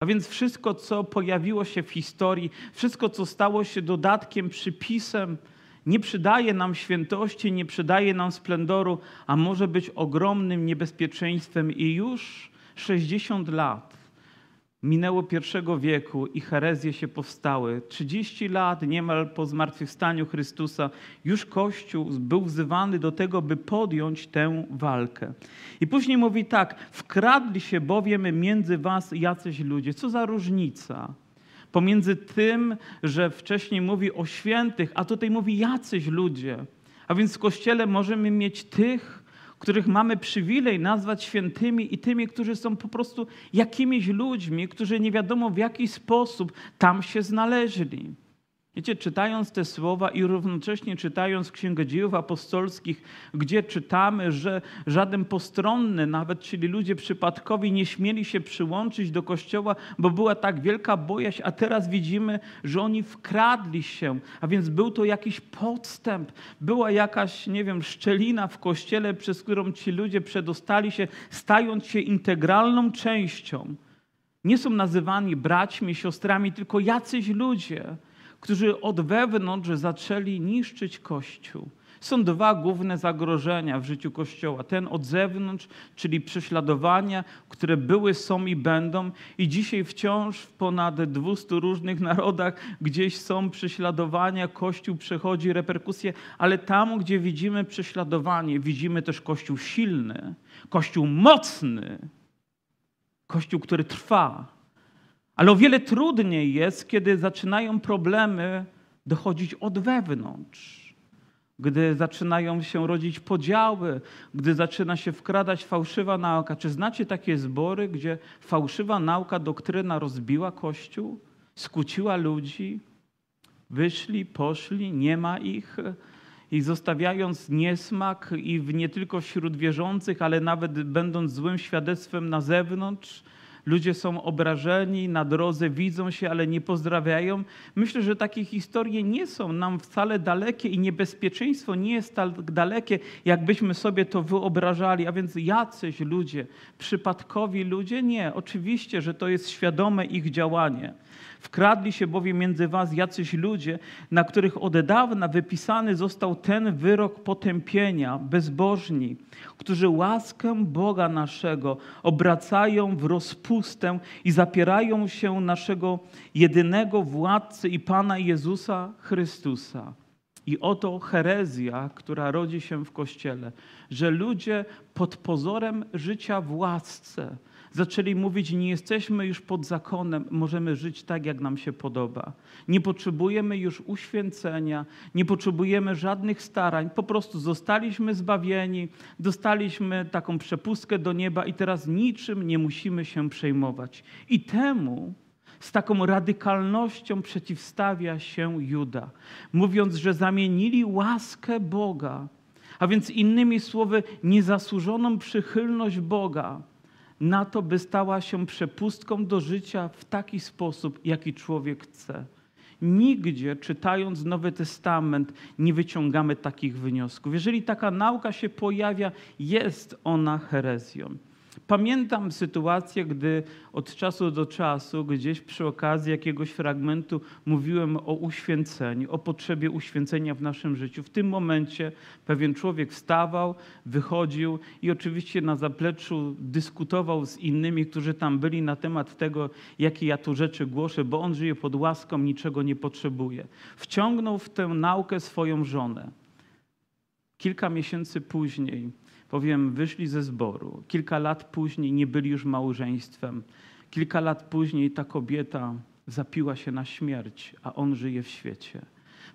A więc wszystko, co pojawiło się w historii, wszystko, co stało się dodatkiem, przypisem, nie przydaje nam świętości, nie przydaje nam splendoru, a może być ogromnym niebezpieczeństwem. I już 60 lat minęło pierwszego wieku i herezje się powstały. 30 lat niemal po zmartwychwstaniu Chrystusa już Kościół był wzywany do tego, by podjąć tę walkę. I później mówi tak, wkradli się bowiem między was jacyś ludzie. Co za różnica? Pomiędzy tym, że wcześniej mówi o świętych, a tutaj mówi jacyś ludzie. A więc w Kościele możemy mieć tych, których mamy przywilej nazwać świętymi i tymi, którzy są po prostu jakimiś ludźmi, którzy nie wiadomo w jaki sposób tam się znaleźli. Wiecie, czytając te słowa i równocześnie czytając Księgę Dziejów Apostolskich, gdzie czytamy, że żaden postronny, nawet czyli ludzie przypadkowi, nie śmieli się przyłączyć do Kościoła, bo była tak wielka bojaźń, a teraz widzimy, że oni wkradli się, a więc był to jakiś podstęp, była jakaś, nie wiem, szczelina w Kościele, przez którą ci ludzie przedostali się, stając się integralną częścią. Nie są nazywani braćmi, siostrami, tylko jacyś ludzie – którzy od wewnątrz zaczęli niszczyć Kościół. Są dwa główne zagrożenia w życiu Kościoła. Ten od zewnątrz, czyli prześladowania, które były, są i będą. I dzisiaj wciąż w ponad 200 różnych narodach gdzieś są prześladowania, Kościół przechodzi reperkusje, ale tam, gdzie widzimy prześladowanie, widzimy też Kościół silny, Kościół mocny, Kościół, który trwa, ale o wiele trudniej jest, kiedy zaczynają problemy dochodzić od wewnątrz. Gdy zaczynają się rodzić podziały, gdy zaczyna się wkradać fałszywa nauka. Czy znacie takie zbory, gdzie fałszywa nauka, doktryna rozbiła Kościół, skłóciła ludzi? Wyszli, poszli, nie ma ich i zostawiając niesmak i w, nie tylko wśród wierzących, ale nawet będąc złym świadectwem na zewnątrz, ludzie są obrażeni, na drodze widzą się, ale nie pozdrawiają. Myślę, że takie historie nie są nam wcale dalekie i niebezpieczeństwo nie jest tak dalekie, jakbyśmy sobie to wyobrażali. A więc jacyś ludzie, przypadkowi ludzie? Nie, oczywiście, że to jest świadome ich działanie. Wkradli się bowiem między was jacyś ludzie, na których od dawna wypisany został ten wyrok potępienia, bezbożni, którzy łaskę Boga naszego obracają w rozpustę i zapierają się naszego jedynego władcy i Pana Jezusa Chrystusa. I oto herezja, która rodzi się w Kościele, że ludzie pod pozorem życia w łasce, zaczęli mówić, nie jesteśmy już pod zakonem, możemy żyć tak, jak nam się podoba. Nie potrzebujemy już uświęcenia, nie potrzebujemy żadnych starań, po prostu zostaliśmy zbawieni, dostaliśmy taką przepustkę do nieba i teraz niczym nie musimy się przejmować. I temu z taką radykalnością przeciwstawia się Juda, mówiąc, że zamienili łaskę Boga, a więc innymi słowy, niezasłużoną przychylność Boga na to, by stała się przepustką do życia w taki sposób, jaki człowiek chce. Nigdzie, czytając Nowy Testament, nie wyciągamy takich wniosków. Jeżeli taka nauka się pojawia, jest ona herezją. Pamiętam sytuację, gdy od czasu do czasu, gdzieś przy okazji jakiegoś fragmentu mówiłem o uświęceniu, o potrzebie uświęcenia w naszym życiu. W tym momencie pewien człowiek wstawał, wychodził i oczywiście na zapleczu dyskutował z innymi, którzy tam byli na temat tego, jakie ja tu rzeczy głoszę, bo on żyje pod łaską, niczego nie potrzebuje. Wciągnął w tę naukę swoją żonę. Kilka miesięcy później Powiem, wyszli ze zboru. Kilka lat później nie byli już małżeństwem. Kilka lat później ta kobieta zapiła się na śmierć, a on żyje w świecie.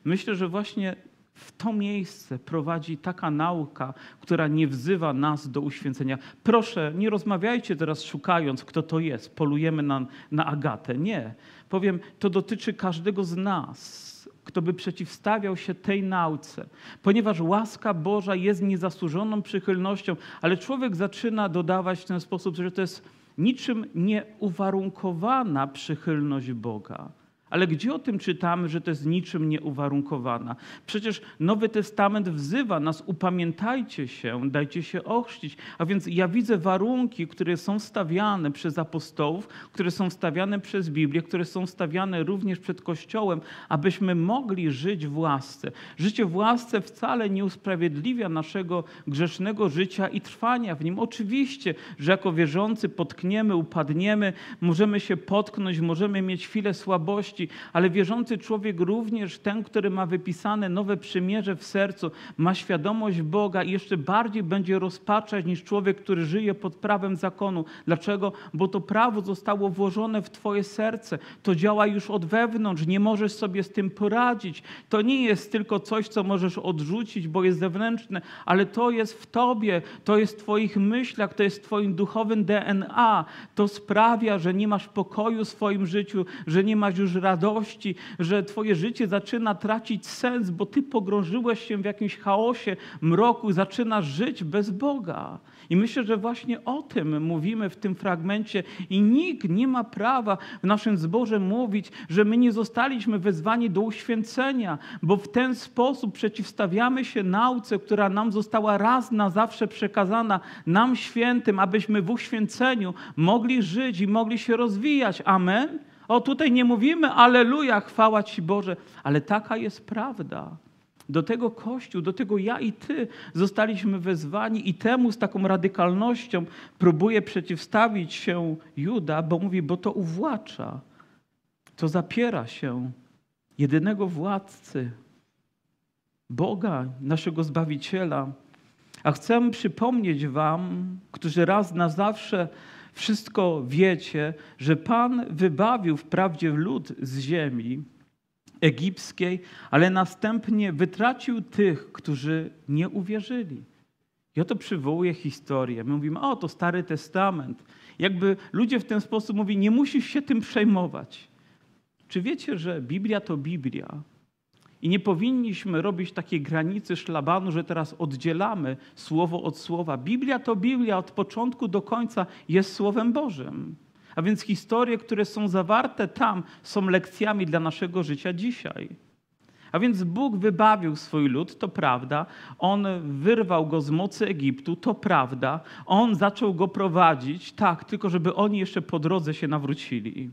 Myślę, że właśnie w to miejsce prowadzi taka nauka, która nie wzywa nas do uświęcenia. Proszę, nie rozmawiajcie teraz szukając, kto to jest. Polujemy na, na Agatę. Nie. Powiem, to dotyczy każdego z nas kto by przeciwstawiał się tej nauce, ponieważ łaska Boża jest niezasłużoną przychylnością, ale człowiek zaczyna dodawać w ten sposób, że to jest niczym nieuwarunkowana przychylność Boga Ale gdzie o tym czytamy, że to jest niczym nieuwarunkowana? Przecież Nowy Testament wzywa nas, upamiętajcie się, dajcie się ochrzcić. A więc ja widzę warunki, które są stawiane przez apostołów, które są stawiane przez Biblię, które są stawiane również przed Kościołem, abyśmy mogli żyć w łasce. Życie w łasce wcale nie usprawiedliwia naszego grzesznego życia i trwania w nim. Oczywiście, że jako wierzący potkniemy, upadniemy, możemy się potknąć, możemy mieć chwilę słabości, ale wierzący człowiek również, ten, który ma wypisane nowe przymierze w sercu, ma świadomość Boga i jeszcze bardziej będzie rozpaczać niż człowiek, który żyje pod prawem zakonu. Dlaczego? Bo to prawo zostało włożone w Twoje serce. To działa już od wewnątrz, nie możesz sobie z tym poradzić. To nie jest tylko coś, co możesz odrzucić, bo jest zewnętrzne, ale to jest w Tobie, to jest w Twoich myślach, to jest w Twoim duchowym DNA. To sprawia, że nie masz pokoju w swoim życiu, że nie masz już radości, że Twoje życie zaczyna tracić sens, bo Ty pogrążyłeś się w jakimś chaosie, mroku, zaczynasz żyć bez Boga. I myślę, że właśnie o tym mówimy w tym fragmencie i nikt nie ma prawa w naszym zborze mówić, że my nie zostaliśmy wezwani do uświęcenia, bo w ten sposób przeciwstawiamy się nauce, która nam została raz na zawsze przekazana, nam świętym, abyśmy w uświęceniu mogli żyć i mogli się rozwijać. Amen. O, tutaj nie mówimy, aleluja, chwała Ci Boże, ale taka jest prawda. Do tego Kościół, do tego ja i Ty zostaliśmy wezwani i temu z taką radykalnością próbuje przeciwstawić się Juda, bo mówi, bo to uwłacza, to zapiera się jedynego władcy, Boga, naszego Zbawiciela. A chcę przypomnieć Wam, którzy raz na zawsze wszystko wiecie, że Pan wybawił wprawdzie lud z ziemi, egipskiej, ale następnie wytracił tych, którzy nie uwierzyli. I oto przywołuje historię. My mówimy, o to Stary Testament. Jakby ludzie w ten sposób mówią, nie musisz się tym przejmować. Czy wiecie, że Biblia to Biblia? I nie powinniśmy robić takiej granicy szlabanu, że teraz oddzielamy słowo od słowa. Biblia to Biblia od początku do końca jest Słowem Bożym. A więc historie, które są zawarte tam, są lekcjami dla naszego życia dzisiaj. A więc Bóg wybawił swój lud, to prawda. On wyrwał go z mocy Egiptu, to prawda. On zaczął go prowadzić, tak, tylko żeby oni jeszcze po drodze się nawrócili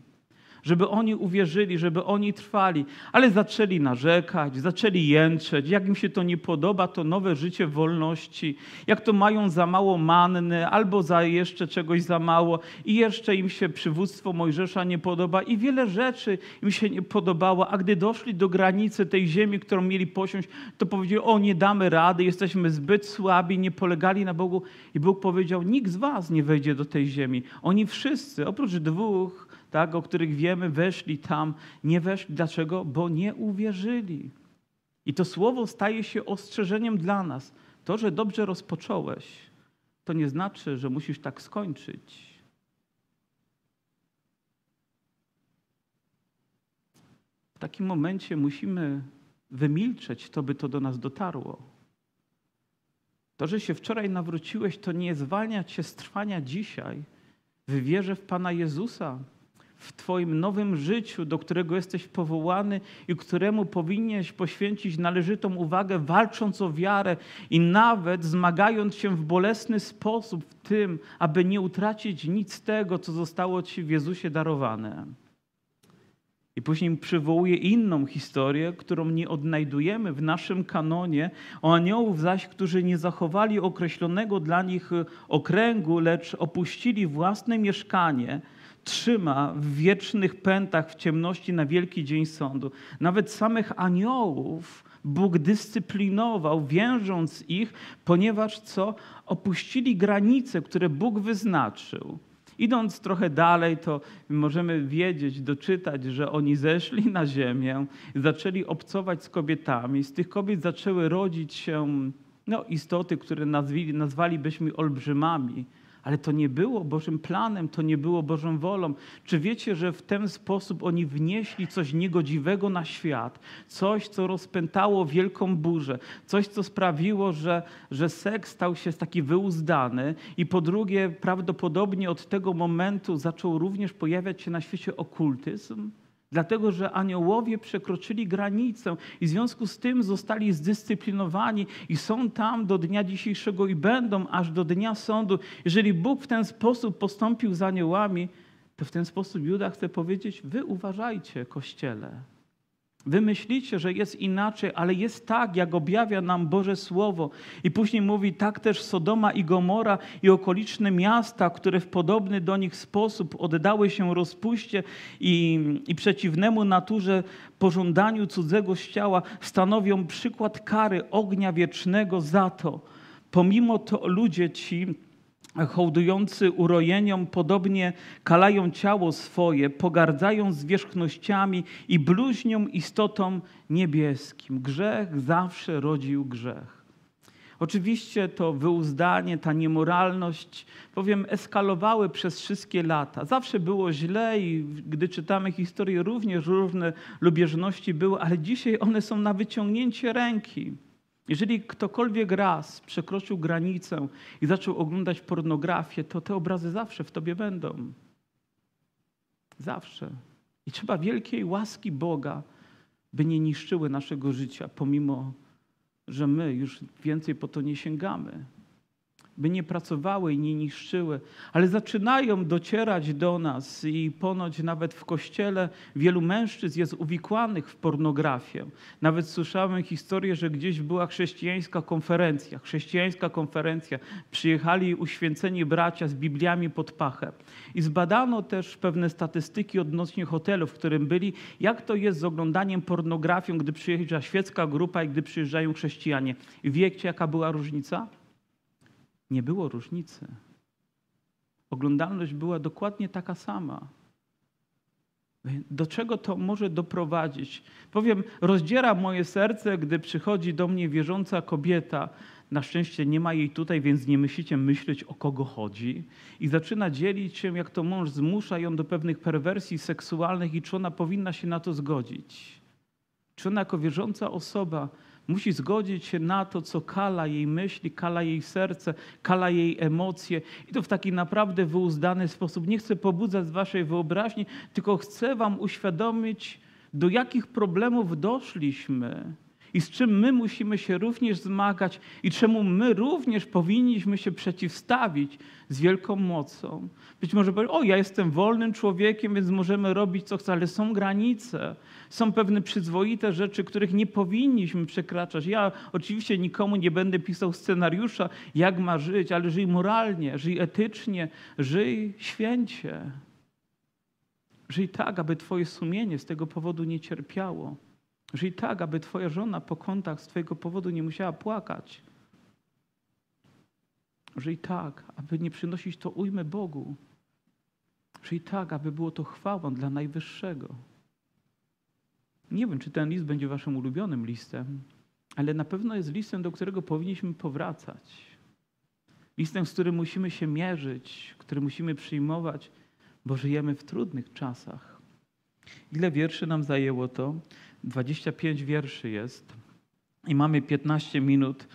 żeby oni uwierzyli, żeby oni trwali, ale zaczęli narzekać, zaczęli jęczeć. Jak im się to nie podoba, to nowe życie wolności. Jak to mają za mało manny, albo za jeszcze czegoś za mało, i jeszcze im się przywództwo Mojżesza nie podoba, i wiele rzeczy im się nie podobało. A gdy doszli do granicy tej ziemi, którą mieli posiąść, to powiedzieli: O, nie damy rady, jesteśmy zbyt słabi, nie polegali na Bogu. I Bóg powiedział: Nikt z was nie wejdzie do tej ziemi. Oni wszyscy, oprócz dwóch, tak, o których wiemy, weszli tam, nie weszli. Dlaczego? Bo nie uwierzyli. I to słowo staje się ostrzeżeniem dla nas. To, że dobrze rozpocząłeś, to nie znaczy, że musisz tak skończyć. W takim momencie musimy wymilczeć to, by to do nas dotarło. To, że się wczoraj nawróciłeś, to nie zwalnia cię z trwania dzisiaj w wierze w Pana Jezusa, w Twoim nowym życiu, do którego jesteś powołany i któremu powinieneś poświęcić należytą uwagę, walcząc o wiarę i nawet zmagając się w bolesny sposób w tym, aby nie utracić nic z tego, co zostało Ci w Jezusie darowane. I później przywołuje inną historię, którą nie odnajdujemy w naszym kanonie, o aniołów zaś, którzy nie zachowali określonego dla nich okręgu, lecz opuścili własne mieszkanie – trzyma w wiecznych pętach w ciemności na wielki dzień sądu. Nawet samych aniołów Bóg dyscyplinował, wiążąc ich, ponieważ co? Opuścili granice, które Bóg wyznaczył. Idąc trochę dalej, to możemy wiedzieć, doczytać, że oni zeszli na ziemię, zaczęli obcować z kobietami. Z tych kobiet zaczęły rodzić się no, istoty, które nazwali, nazwalibyśmy olbrzymami ale to nie było Bożym planem, to nie było Bożą wolą. Czy wiecie, że w ten sposób oni wnieśli coś niegodziwego na świat, coś, co rozpętało wielką burzę, coś, co sprawiło, że, że seks stał się taki wyuzdany, i po drugie, prawdopodobnie od tego momentu zaczął również pojawiać się na świecie okultyzm? Dlatego, że aniołowie przekroczyli granicę i w związku z tym zostali zdyscyplinowani i są tam do dnia dzisiejszego i będą aż do dnia sądu. Jeżeli Bóg w ten sposób postąpił z aniołami, to w ten sposób Juda chce powiedzieć: Wy uważajcie, kościele. Wy myślicie, że jest inaczej, ale jest tak, jak objawia nam Boże Słowo. I później mówi, tak też Sodoma i Gomora i okoliczne miasta, które w podobny do nich sposób oddały się rozpuście i, i przeciwnemu naturze pożądaniu cudzego ciała, stanowią przykład kary ognia wiecznego za to. Pomimo to ludzie ci, hołdujący urojeniom, podobnie kalają ciało swoje, pogardzają zwierzchnościami i bluźnią istotą niebieskim. Grzech zawsze rodził grzech. Oczywiście to wyuzdanie, ta niemoralność, powiem, eskalowały przez wszystkie lata. Zawsze było źle i gdy czytamy historię, również różne lubieżności były, ale dzisiaj one są na wyciągnięcie ręki. Jeżeli ktokolwiek raz przekroczył granicę i zaczął oglądać pornografię, to te obrazy zawsze w tobie będą. Zawsze. I trzeba wielkiej łaski Boga, by nie niszczyły naszego życia, pomimo że my już więcej po to nie sięgamy by nie pracowały i nie niszczyły, ale zaczynają docierać do nas i ponoć nawet w kościele wielu mężczyzn jest uwikłanych w pornografię. Nawet słyszałem historię, że gdzieś była chrześcijańska konferencja. Chrześcijańska konferencja. Przyjechali uświęceni bracia z Bibliami pod pachę. I zbadano też pewne statystyki odnośnie hotelu, w którym byli, jak to jest z oglądaniem pornografią, gdy przyjeżdża świecka grupa i gdy przyjeżdżają chrześcijanie. Wiecie, jaka była różnica? Nie było różnicy. Oglądalność była dokładnie taka sama. Do czego to może doprowadzić? Powiem, rozdziera moje serce, gdy przychodzi do mnie wierząca kobieta. Na szczęście nie ma jej tutaj, więc nie musicie myśleć, o kogo chodzi. I zaczyna dzielić się, jak to mąż zmusza ją do pewnych perwersji seksualnych i czy ona powinna się na to zgodzić. Czy ona jako wierząca osoba Musi zgodzić się na to, co kala jej myśli, kala jej serce, kala jej emocje. I to w taki naprawdę wyuzdany sposób. Nie chcę pobudzać waszej wyobraźni, tylko chcę wam uświadomić, do jakich problemów doszliśmy i z czym my musimy się również zmagać i czemu my również powinniśmy się przeciwstawić z wielką mocą. Być może powiesz, o ja jestem wolnym człowiekiem, więc możemy robić co chcemy, ale są granice. Są pewne przyzwoite rzeczy, których nie powinniśmy przekraczać. Ja oczywiście nikomu nie będę pisał scenariusza, jak ma żyć, ale żyj moralnie, żyj etycznie, żyj święcie. Żyj tak, aby twoje sumienie z tego powodu nie cierpiało. Żyj tak, aby twoja żona po kątach z twojego powodu nie musiała płakać. Żyj tak, aby nie przynosić to ujmę Bogu. Żyj tak, aby było to chwałą dla Najwyższego. Nie wiem, czy ten list będzie waszym ulubionym listem, ale na pewno jest listem, do którego powinniśmy powracać. Listem, z którym musimy się mierzyć, który musimy przyjmować, bo żyjemy w trudnych czasach. Ile wierszy nam zajęło to? 25 wierszy jest i mamy 15 minut,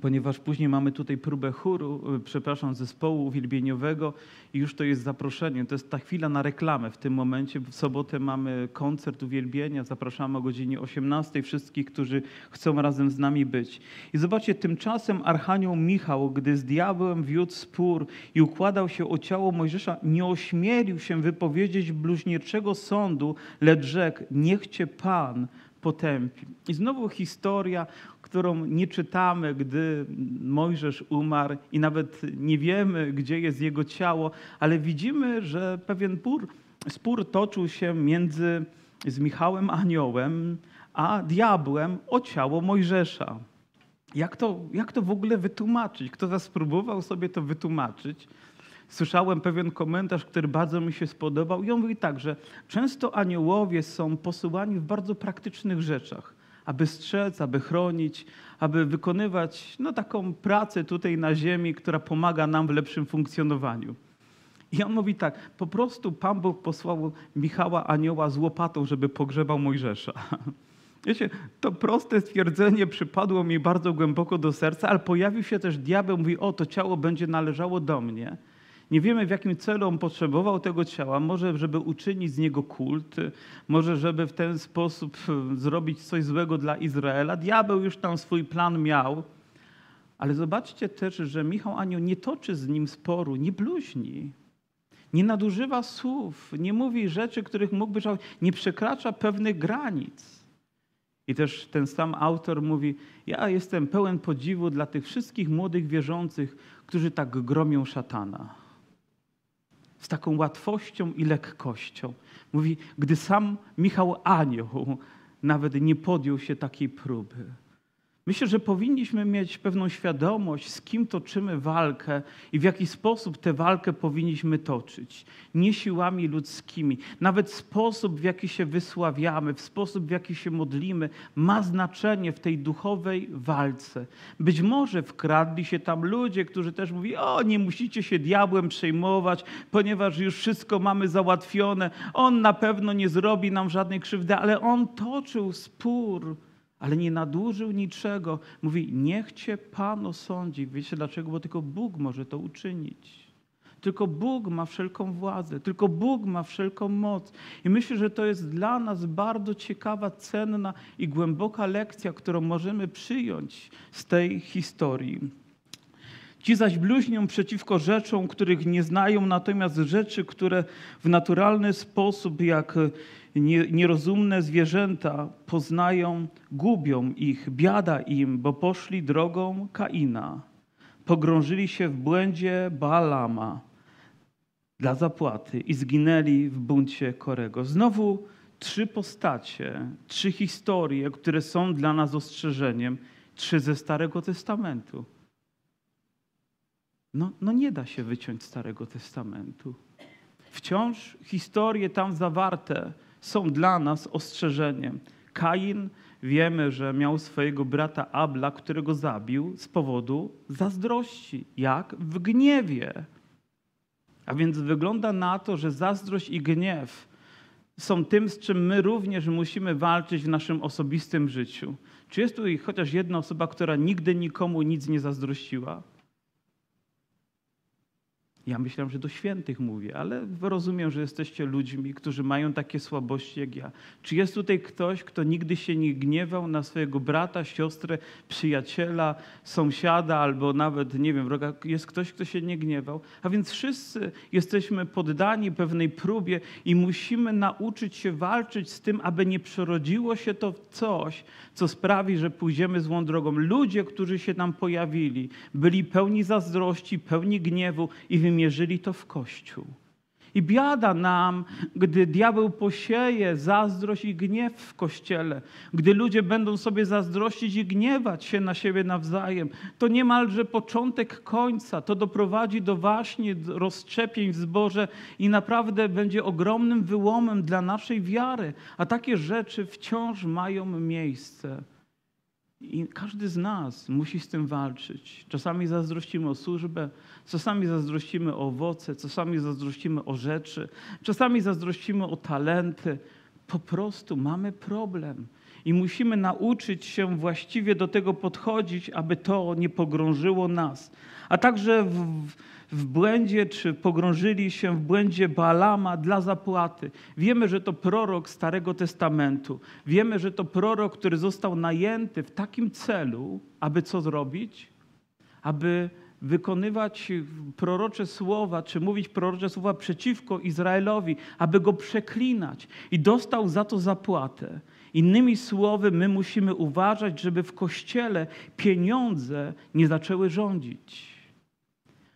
ponieważ później mamy tutaj próbę chóru, y, przepraszam, zespołu uwielbieniowego i już to jest zaproszenie. To jest ta chwila na reklamę w tym momencie. W sobotę mamy koncert uwielbienia, zapraszamy o godzinie 18 wszystkich, którzy chcą razem z nami być. I zobaczcie, tymczasem Archanioł Michał, gdy z diabłem wiódł spór i układał się o ciało Mojżesza, nie ośmielił się wypowiedzieć bluźnierczego sądu, lecz rzekł, niech cię Pan potępi. I znowu historia, którą nie czytamy, gdy Mojżesz umarł i nawet nie wiemy, gdzie jest jego ciało, ale widzimy, że pewien spór, spór toczył się między z Michałem Aniołem a diabłem o ciało Mojżesza. Jak to, jak to w ogóle wytłumaczyć? Kto spróbował sobie to wytłumaczyć? Słyszałem pewien komentarz, który bardzo mi się spodobał i on mówi tak, że często aniołowie są posyłani w bardzo praktycznych rzeczach, aby strzec, aby chronić, aby wykonywać no, taką pracę tutaj na ziemi, która pomaga nam w lepszym funkcjonowaniu. I on mówi tak, po prostu Pan Bóg posłał Michała anioła z łopatą, żeby pogrzebał Mojżesza. Wiecie, to proste stwierdzenie przypadło mi bardzo głęboko do serca, ale pojawił się też diabeł, mówi, o, to ciało będzie należało do mnie. Nie wiemy, w jakim celu on potrzebował tego ciała. Może, żeby uczynić z niego kult, może, żeby w ten sposób e, zrobić coś złego dla Izraela. Diabeł już tam swój plan miał. Ale zobaczcie też, że Michał Anioł nie toczy z nim sporu, nie bluźni. Nie nadużywa słów, nie mówi rzeczy, których mógłby nie przekracza pewnych granic. I też ten sam autor mówi: Ja jestem pełen podziwu dla tych wszystkich młodych wierzących, którzy tak gromią szatana. Z taką łatwością i lekkością. Mówi, gdy sam Michał Anioł nawet nie podjął się takiej próby. Myślę, że powinniśmy mieć pewną świadomość, z kim toczymy walkę i w jaki sposób tę walkę powinniśmy toczyć. Nie siłami ludzkimi. Nawet sposób, w jaki się wysławiamy, w sposób, w jaki się modlimy, ma znaczenie w tej duchowej walce. Być może wkradli się tam ludzie, którzy też mówili: O, nie musicie się diabłem przejmować, ponieważ już wszystko mamy załatwione. On na pewno nie zrobi nam żadnej krzywdy, ale on toczył spór ale nie nadużył niczego. Mówi, niech cię Pan osądzi. Wiecie dlaczego? Bo tylko Bóg może to uczynić. Tylko Bóg ma wszelką władzę, tylko Bóg ma wszelką moc. I myślę, że to jest dla nas bardzo ciekawa, cenna i głęboka lekcja, którą możemy przyjąć z tej historii. Ci zaś bluźnią przeciwko rzeczom, których nie znają, natomiast rzeczy, które w naturalny sposób, jak nierozumne zwierzęta poznają, gubią ich, biada im, bo poszli drogą Kaina. Pogrążyli się w błędzie Baalama dla zapłaty i zginęli w buncie Korego. Znowu trzy postacie, trzy historie, które są dla nas ostrzeżeniem, trzy ze Starego Testamentu. No, no nie da się wyciąć Starego Testamentu. Wciąż historie tam zawarte są dla nas ostrzeżeniem. Kain wiemy, że miał swojego brata Abla, którego zabił z powodu zazdrości. Jak? W gniewie. A więc wygląda na to, że zazdrość i gniew są tym, z czym my również musimy walczyć w naszym osobistym życiu. Czy jest tu chociaż jedna osoba, która nigdy nikomu nic nie zazdrościła? Ja myślałem, że do świętych mówię, ale rozumiem, że jesteście ludźmi, którzy mają takie słabości jak ja. Czy jest tutaj ktoś, kto nigdy się nie gniewał na swojego brata, siostrę, przyjaciela, sąsiada albo nawet, nie wiem, wroga? Jest ktoś, kto się nie gniewał? A więc wszyscy jesteśmy poddani pewnej próbie i musimy nauczyć się walczyć z tym, aby nie przerodziło się to w coś, co sprawi, że pójdziemy złą drogą. Ludzie, którzy się tam pojawili, byli pełni zazdrości, pełni gniewu i wymierzyli to w Kościół. I biada nam, gdy diabeł posieje zazdrość i gniew w kościele, gdy ludzie będą sobie zazdrościć i gniewać się na siebie nawzajem. To niemalże początek końca. To doprowadzi do właśnie rozszczepień w zborze i naprawdę będzie ogromnym wyłomem dla naszej wiary. A takie rzeczy wciąż mają miejsce. I każdy z nas musi z tym walczyć. Czasami zazdrościmy o służbę, czasami zazdrościmy o owoce, czasami zazdrościmy o rzeczy, czasami zazdrościmy o talenty. Po prostu mamy problem. I musimy nauczyć się właściwie do tego podchodzić, aby to nie pogrążyło nas. A także w, błędzie, czy pogrążyli się w błędzie Balama dla zapłaty. Wiemy, że to prorok Starego Testamentu. Wiemy, że to prorok, który został najęty w takim celu, aby co zrobić? Aby wykonywać prorocze słowa, czy mówić prorocze słowa przeciwko Izraelowi, aby go przeklinać. I dostał za to zapłatę. Innymi słowy, my musimy uważać, żeby w kościele pieniądze nie zaczęły rządzić.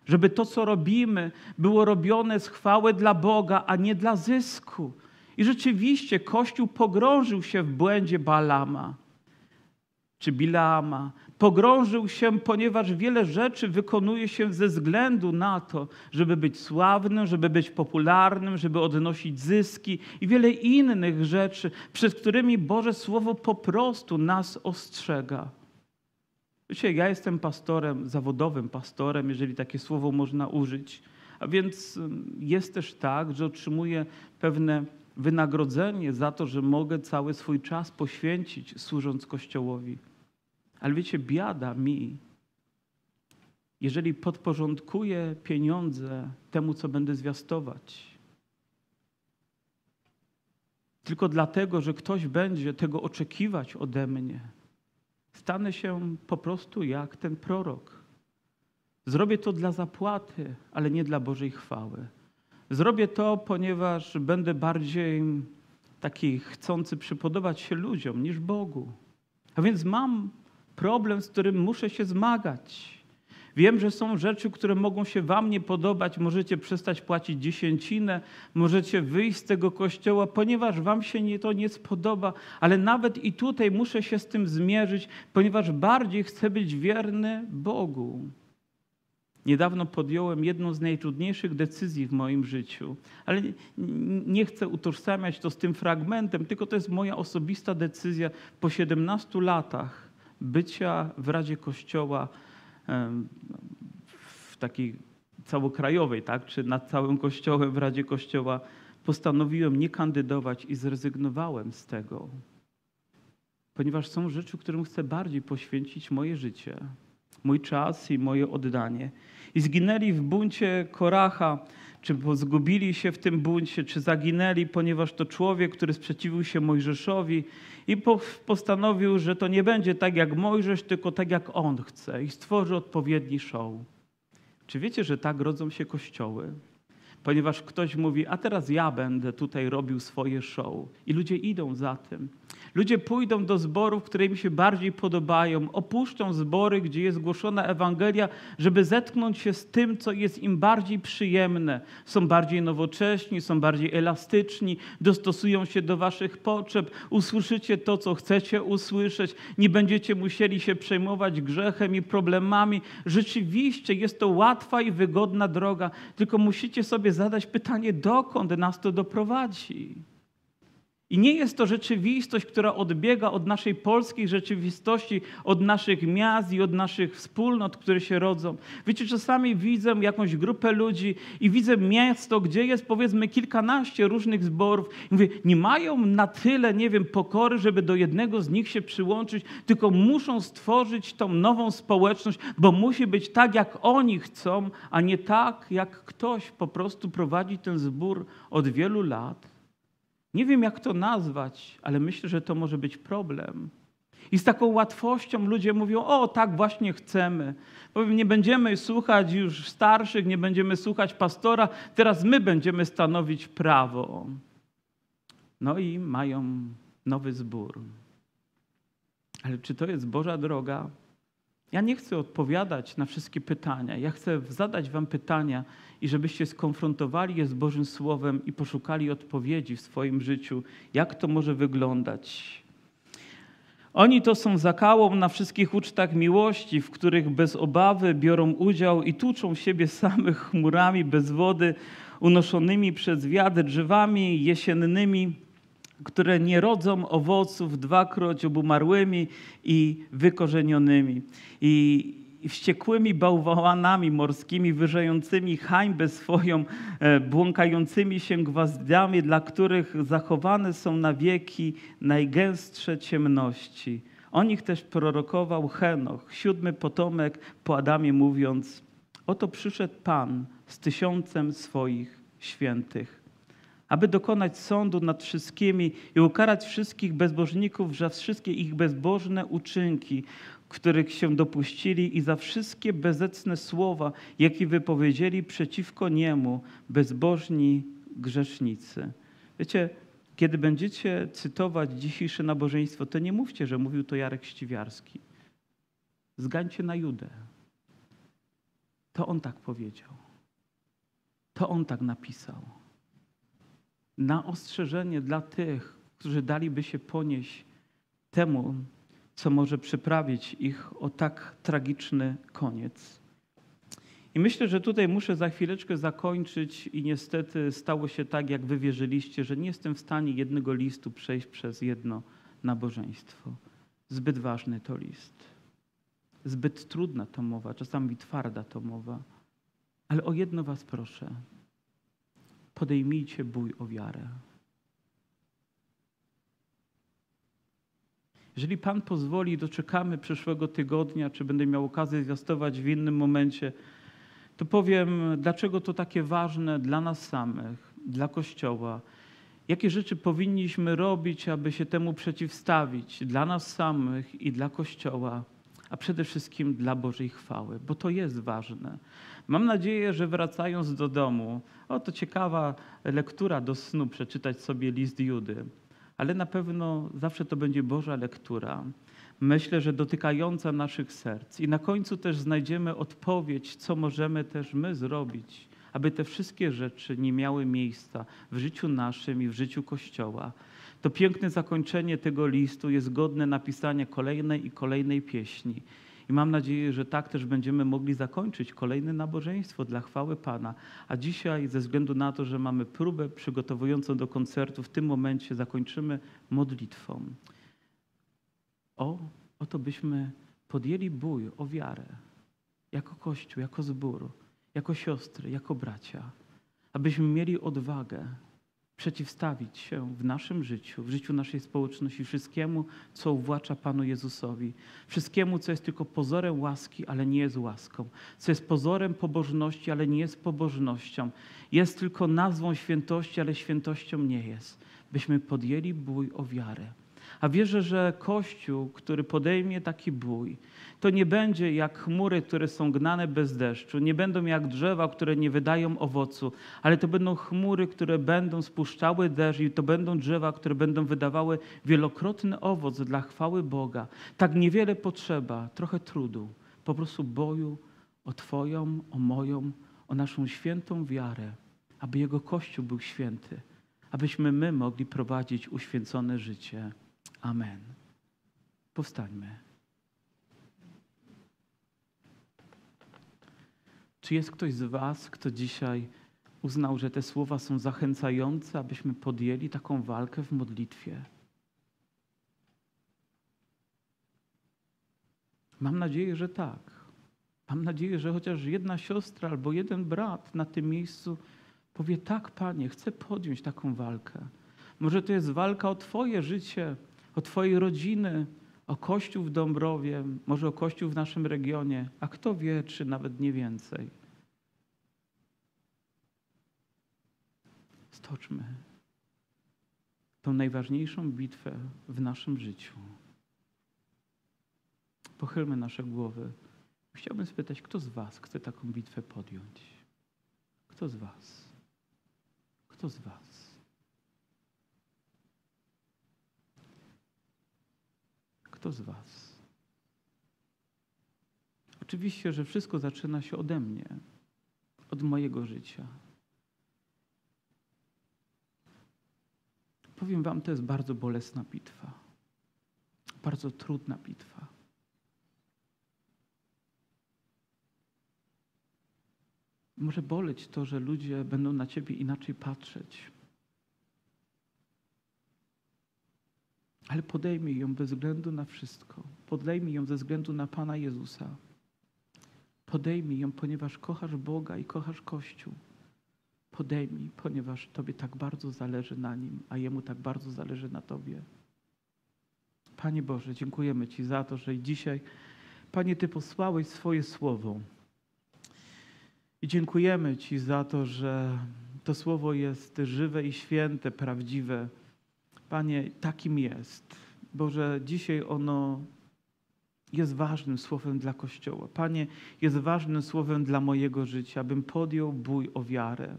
Żeby to, co robimy, było robione z chwały dla Boga, a nie dla zysku. I rzeczywiście Kościół pogrążył się w błędzie Balama czy Bilama. Pogrążył się, ponieważ wiele rzeczy wykonuje się ze względu na to, żeby być sławnym, żeby być popularnym, żeby odnosić zyski i wiele innych rzeczy, przed którymi Boże Słowo po prostu nas ostrzega. Wiecie, ja jestem pastorem, zawodowym pastorem, jeżeli takie słowo można użyć. A więc jest też tak, że otrzymuję pewne wynagrodzenie za to, że mogę cały swój czas poświęcić służąc Kościołowi. Ale wiecie, biada mi, jeżeli podporządkuję pieniądze temu, co będę zwiastować. Tylko dlatego, że ktoś będzie tego oczekiwać ode mnie, stanę się po prostu jak ten prorok. Zrobię to dla zapłaty, ale nie dla Bożej chwały. Zrobię to, ponieważ będę bardziej taki chcący przypodobać się ludziom niż Bogu. A więc mam problem, z którym muszę się zmagać. Wiem, że są rzeczy, które mogą się Wam nie podobać. Możecie przestać płacić dziesięcinę, możecie wyjść z tego kościoła, ponieważ Wam się nie, to nie spodoba, ale nawet i tutaj muszę się z tym zmierzyć, ponieważ bardziej chcę być wierny Bogu. Niedawno podjąłem jedną z najtrudniejszych decyzji w moim życiu, ale nie chcę utożsamiać to z tym fragmentem, tylko to jest moja osobista decyzja po 17 latach bycia w Radzie Kościoła w takiej całokrajowej, tak, czy nad całym Kościołem, w Radzie Kościoła. Postanowiłem nie kandydować i zrezygnowałem z tego, ponieważ są rzeczy, którym chcę bardziej poświęcić moje życie, mój czas i moje oddanie i zginęli w buncie Koracha, czy zgubili się w tym buncie, czy zaginęli, ponieważ to człowiek, który sprzeciwił się Mojżeszowi i postanowił, że to nie będzie tak jak Mojżesz, tylko tak jak on chce i stworzy odpowiedni show. Czy wiecie, że tak rodzą się kościoły? Ponieważ ktoś mówi, a teraz ja będę tutaj robił swoje show. I ludzie idą za tym. Ludzie pójdą do zborów, które im się bardziej podobają, opuszczą zbory, gdzie jest głoszona Ewangelia, żeby zetknąć się z tym, co jest im bardziej przyjemne. Są bardziej nowocześni, są bardziej elastyczni, dostosują się do waszych potrzeb, usłyszycie to, co chcecie usłyszeć, nie będziecie musieli się przejmować grzechem i problemami. Rzeczywiście jest to łatwa i wygodna droga, tylko musicie sobie zadać pytanie, dokąd nas to doprowadzi. I nie jest to rzeczywistość, która odbiega od naszej polskiej rzeczywistości, od naszych miast i od naszych wspólnot, które się rodzą. Wiecie, czasami widzę jakąś grupę ludzi i widzę miasto, gdzie jest powiedzmy kilkanaście różnych zborów. I mówię, nie mają na tyle, nie wiem, pokory, żeby do jednego z nich się przyłączyć, tylko muszą stworzyć tą nową społeczność, bo musi być tak, jak oni chcą, a nie tak, jak ktoś po prostu prowadzi ten zbór od wielu lat nie wiem, jak to nazwać, ale myślę, że to może być problem. I z taką łatwością ludzie mówią: O, tak właśnie chcemy. Powiem, nie będziemy słuchać już starszych, nie będziemy słuchać pastora, teraz my będziemy stanowić prawo. No i mają nowy zbór. Ale czy to jest Boża droga? Ja nie chcę odpowiadać na wszystkie pytania. Ja chcę zadać Wam pytania i żebyście skonfrontowali je z Bożym Słowem i poszukali odpowiedzi w swoim życiu, jak to może wyglądać. Oni to są zakałą na wszystkich ucztach miłości, w których bez obawy biorą udział i tuczą siebie samych chmurami bez wody, unoszonymi przez wiatr drzewami jesiennymi, które nie rodzą owoców, dwakroć obumarłymi i wykorzenionymi. I wściekłymi bałwanami morskimi, wyrzającymi hańbę swoją, e, błąkającymi się gwazdami, dla których zachowane są na wieki najgęstsze ciemności. O nich też prorokował Henoch, siódmy potomek po Adamie, mówiąc: Oto przyszedł Pan z tysiącem swoich świętych, aby dokonać sądu nad wszystkimi i ukarać wszystkich bezbożników za wszystkie ich bezbożne uczynki, których się dopuścili i za wszystkie bezecne słowa, jakie wypowiedzieli przeciwko Niemu bezbożni grzesznicy. Wiecie, kiedy będziecie cytować dzisiejsze nabożeństwo, to nie mówcie, że mówił to Jarek Ściwiarski. Zgańcie na Judę. To on tak powiedział. To on tak napisał. Na ostrzeżenie dla tych, którzy daliby się ponieść temu, co może przyprawić ich o tak tragiczny koniec. I myślę, że tutaj muszę za chwileczkę zakończyć i niestety stało się tak, jak wy wierzyliście, że nie jestem w stanie jednego listu przejść przez jedno nabożeństwo. Zbyt ważny to list. Zbyt trudna to mowa, czasami twarda to mowa. Ale o jedno was proszę. Podejmijcie bój o wiarę. Jeżeli Pan pozwoli, doczekamy przyszłego tygodnia, czy będę miał okazję zwiastować w innym momencie, to powiem, dlaczego to takie ważne dla nas samych, dla Kościoła. Jakie rzeczy powinniśmy robić, aby się temu przeciwstawić dla nas samych i dla Kościoła, a przede wszystkim dla Bożej chwały, bo to jest ważne. Mam nadzieję, że wracając do domu, o to ciekawa lektura do snu, przeczytać sobie list Judy, ale na pewno zawsze to będzie Boża lektura. Myślę, że dotykająca naszych serc. I na końcu też znajdziemy odpowiedź, co możemy też my zrobić, aby te wszystkie rzeczy nie miały miejsca w życiu naszym i w życiu Kościoła. To piękne zakończenie tego listu jest godne napisania kolejnej i kolejnej pieśni. I mam nadzieję, że tak też będziemy mogli zakończyć kolejne nabożeństwo dla chwały Pana. A dzisiaj, ze względu na to, że mamy próbę przygotowującą do koncertu, w tym momencie zakończymy modlitwą. O, o to byśmy podjęli bój o wiarę, jako Kościół, jako zbór, jako siostry, jako bracia, abyśmy mieli odwagę przeciwstawić się w naszym życiu, w życiu naszej społeczności wszystkiemu, co uwłacza Panu Jezusowi. Wszystkiemu, co jest tylko pozorem łaski, ale nie jest łaską. Co jest pozorem pobożności, ale nie jest pobożnością. Jest tylko nazwą świętości, ale świętością nie jest. Byśmy podjęli bój o wiarę. A wierzę, że Kościół, który podejmie taki bój, to nie będzie jak chmury, które są gnane bez deszczu, nie będą jak drzewa, które nie wydają owocu, ale to będą chmury, które będą spuszczały deszcz i to będą drzewa, które będą wydawały wielokrotny owoc dla chwały Boga. Tak niewiele potrzeba, trochę trudu, po prostu boju o Twoją, o moją, o naszą świętą wiarę, aby Jego Kościół był święty, abyśmy my mogli prowadzić uświęcone życie. Amen. Powstańmy. Czy jest ktoś z Was, kto dzisiaj uznał, że te słowa są zachęcające, abyśmy podjęli taką walkę w modlitwie? Mam nadzieję, że tak. Mam nadzieję, że chociaż jedna siostra albo jeden brat na tym miejscu powie: Tak, panie, chcę podjąć taką walkę. Może to jest walka o Twoje życie, o Twojej rodziny, o Kościół w Dąbrowie, może o Kościół w naszym regionie, a kto wie, czy nawet nie więcej. Stoczmy tą najważniejszą bitwę w naszym życiu. Pochylmy nasze głowy. Chciałbym spytać, kto z Was chce taką bitwę podjąć? Kto z Was? Kto z Was? Kto z Was? Oczywiście, że wszystko zaczyna się ode mnie, od mojego życia. Powiem Wam, to jest bardzo bolesna bitwa, bardzo trudna bitwa. Może boleć to, że ludzie będą na Ciebie inaczej patrzeć. Ale podejmij ją bez względu na wszystko. Podejmij ją ze względu na Pana Jezusa. Podejmij ją, ponieważ kochasz Boga i kochasz Kościół. Podejmij, ponieważ Tobie tak bardzo zależy na Nim, a Jemu tak bardzo zależy na Tobie. Panie Boże, dziękujemy Ci za to, że dzisiaj, Panie, Ty posłałeś swoje słowo. I dziękujemy Ci za to, że to słowo jest żywe i święte, prawdziwe Panie, takim jest. Boże, dzisiaj ono jest ważnym słowem dla Kościoła. Panie, jest ważnym słowem dla mojego życia, abym podjął bój o wiarę.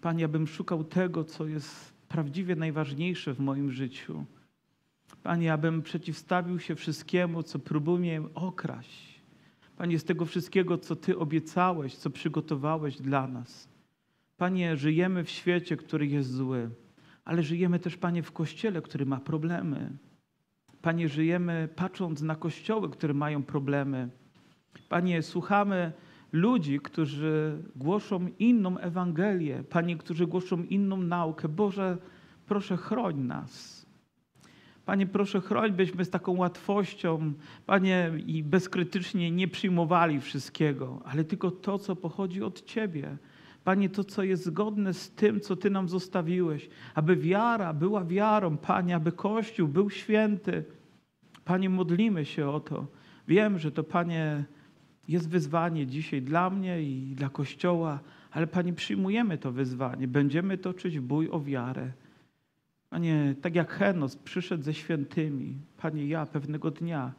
Panie, abym szukał tego, co jest prawdziwie najważniejsze w moim życiu. Panie, abym przeciwstawił się wszystkiemu, co próbuje okraść. Panie, z tego wszystkiego, co Ty obiecałeś, co przygotowałeś dla nas. Panie, żyjemy w świecie, który jest zły ale żyjemy też, Panie, w kościele, który ma problemy. Panie, żyjemy patrząc na kościoły, które mają problemy. Panie, słuchamy ludzi, którzy głoszą inną Ewangelię, Panie, którzy głoszą inną naukę. Boże, proszę, chroń nas. Panie, proszę, chroń, byśmy z taką łatwością, Panie, i bezkrytycznie nie przyjmowali wszystkiego, ale tylko to, co pochodzi od Ciebie. Panie, to, co jest zgodne z tym, co Ty nam zostawiłeś, aby wiara była wiarą, Panie, aby Kościół był święty. Panie, modlimy się o to. Wiem, że to, Panie, jest wyzwanie dzisiaj dla mnie i dla Kościoła, ale Panie, przyjmujemy to wyzwanie. Będziemy toczyć bój o wiarę. Panie, tak jak Henos przyszedł ze świętymi, Panie, ja pewnego dnia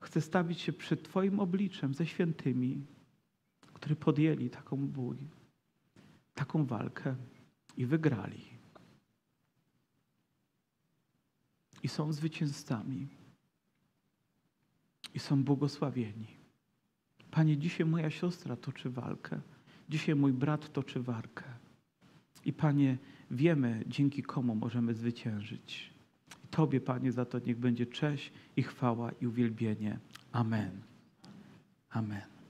chcę stawić się przed Twoim obliczem ze świętymi, którzy podjęli taką bój, taką walkę i wygrali. I są zwycięzcami. I są błogosławieni. Panie, dzisiaj moja siostra toczy walkę. Dzisiaj mój brat toczy walkę. I Panie, wiemy, dzięki komu możemy zwyciężyć. I Tobie, Panie, za to niech będzie cześć i chwała i uwielbienie. Amen. Amen.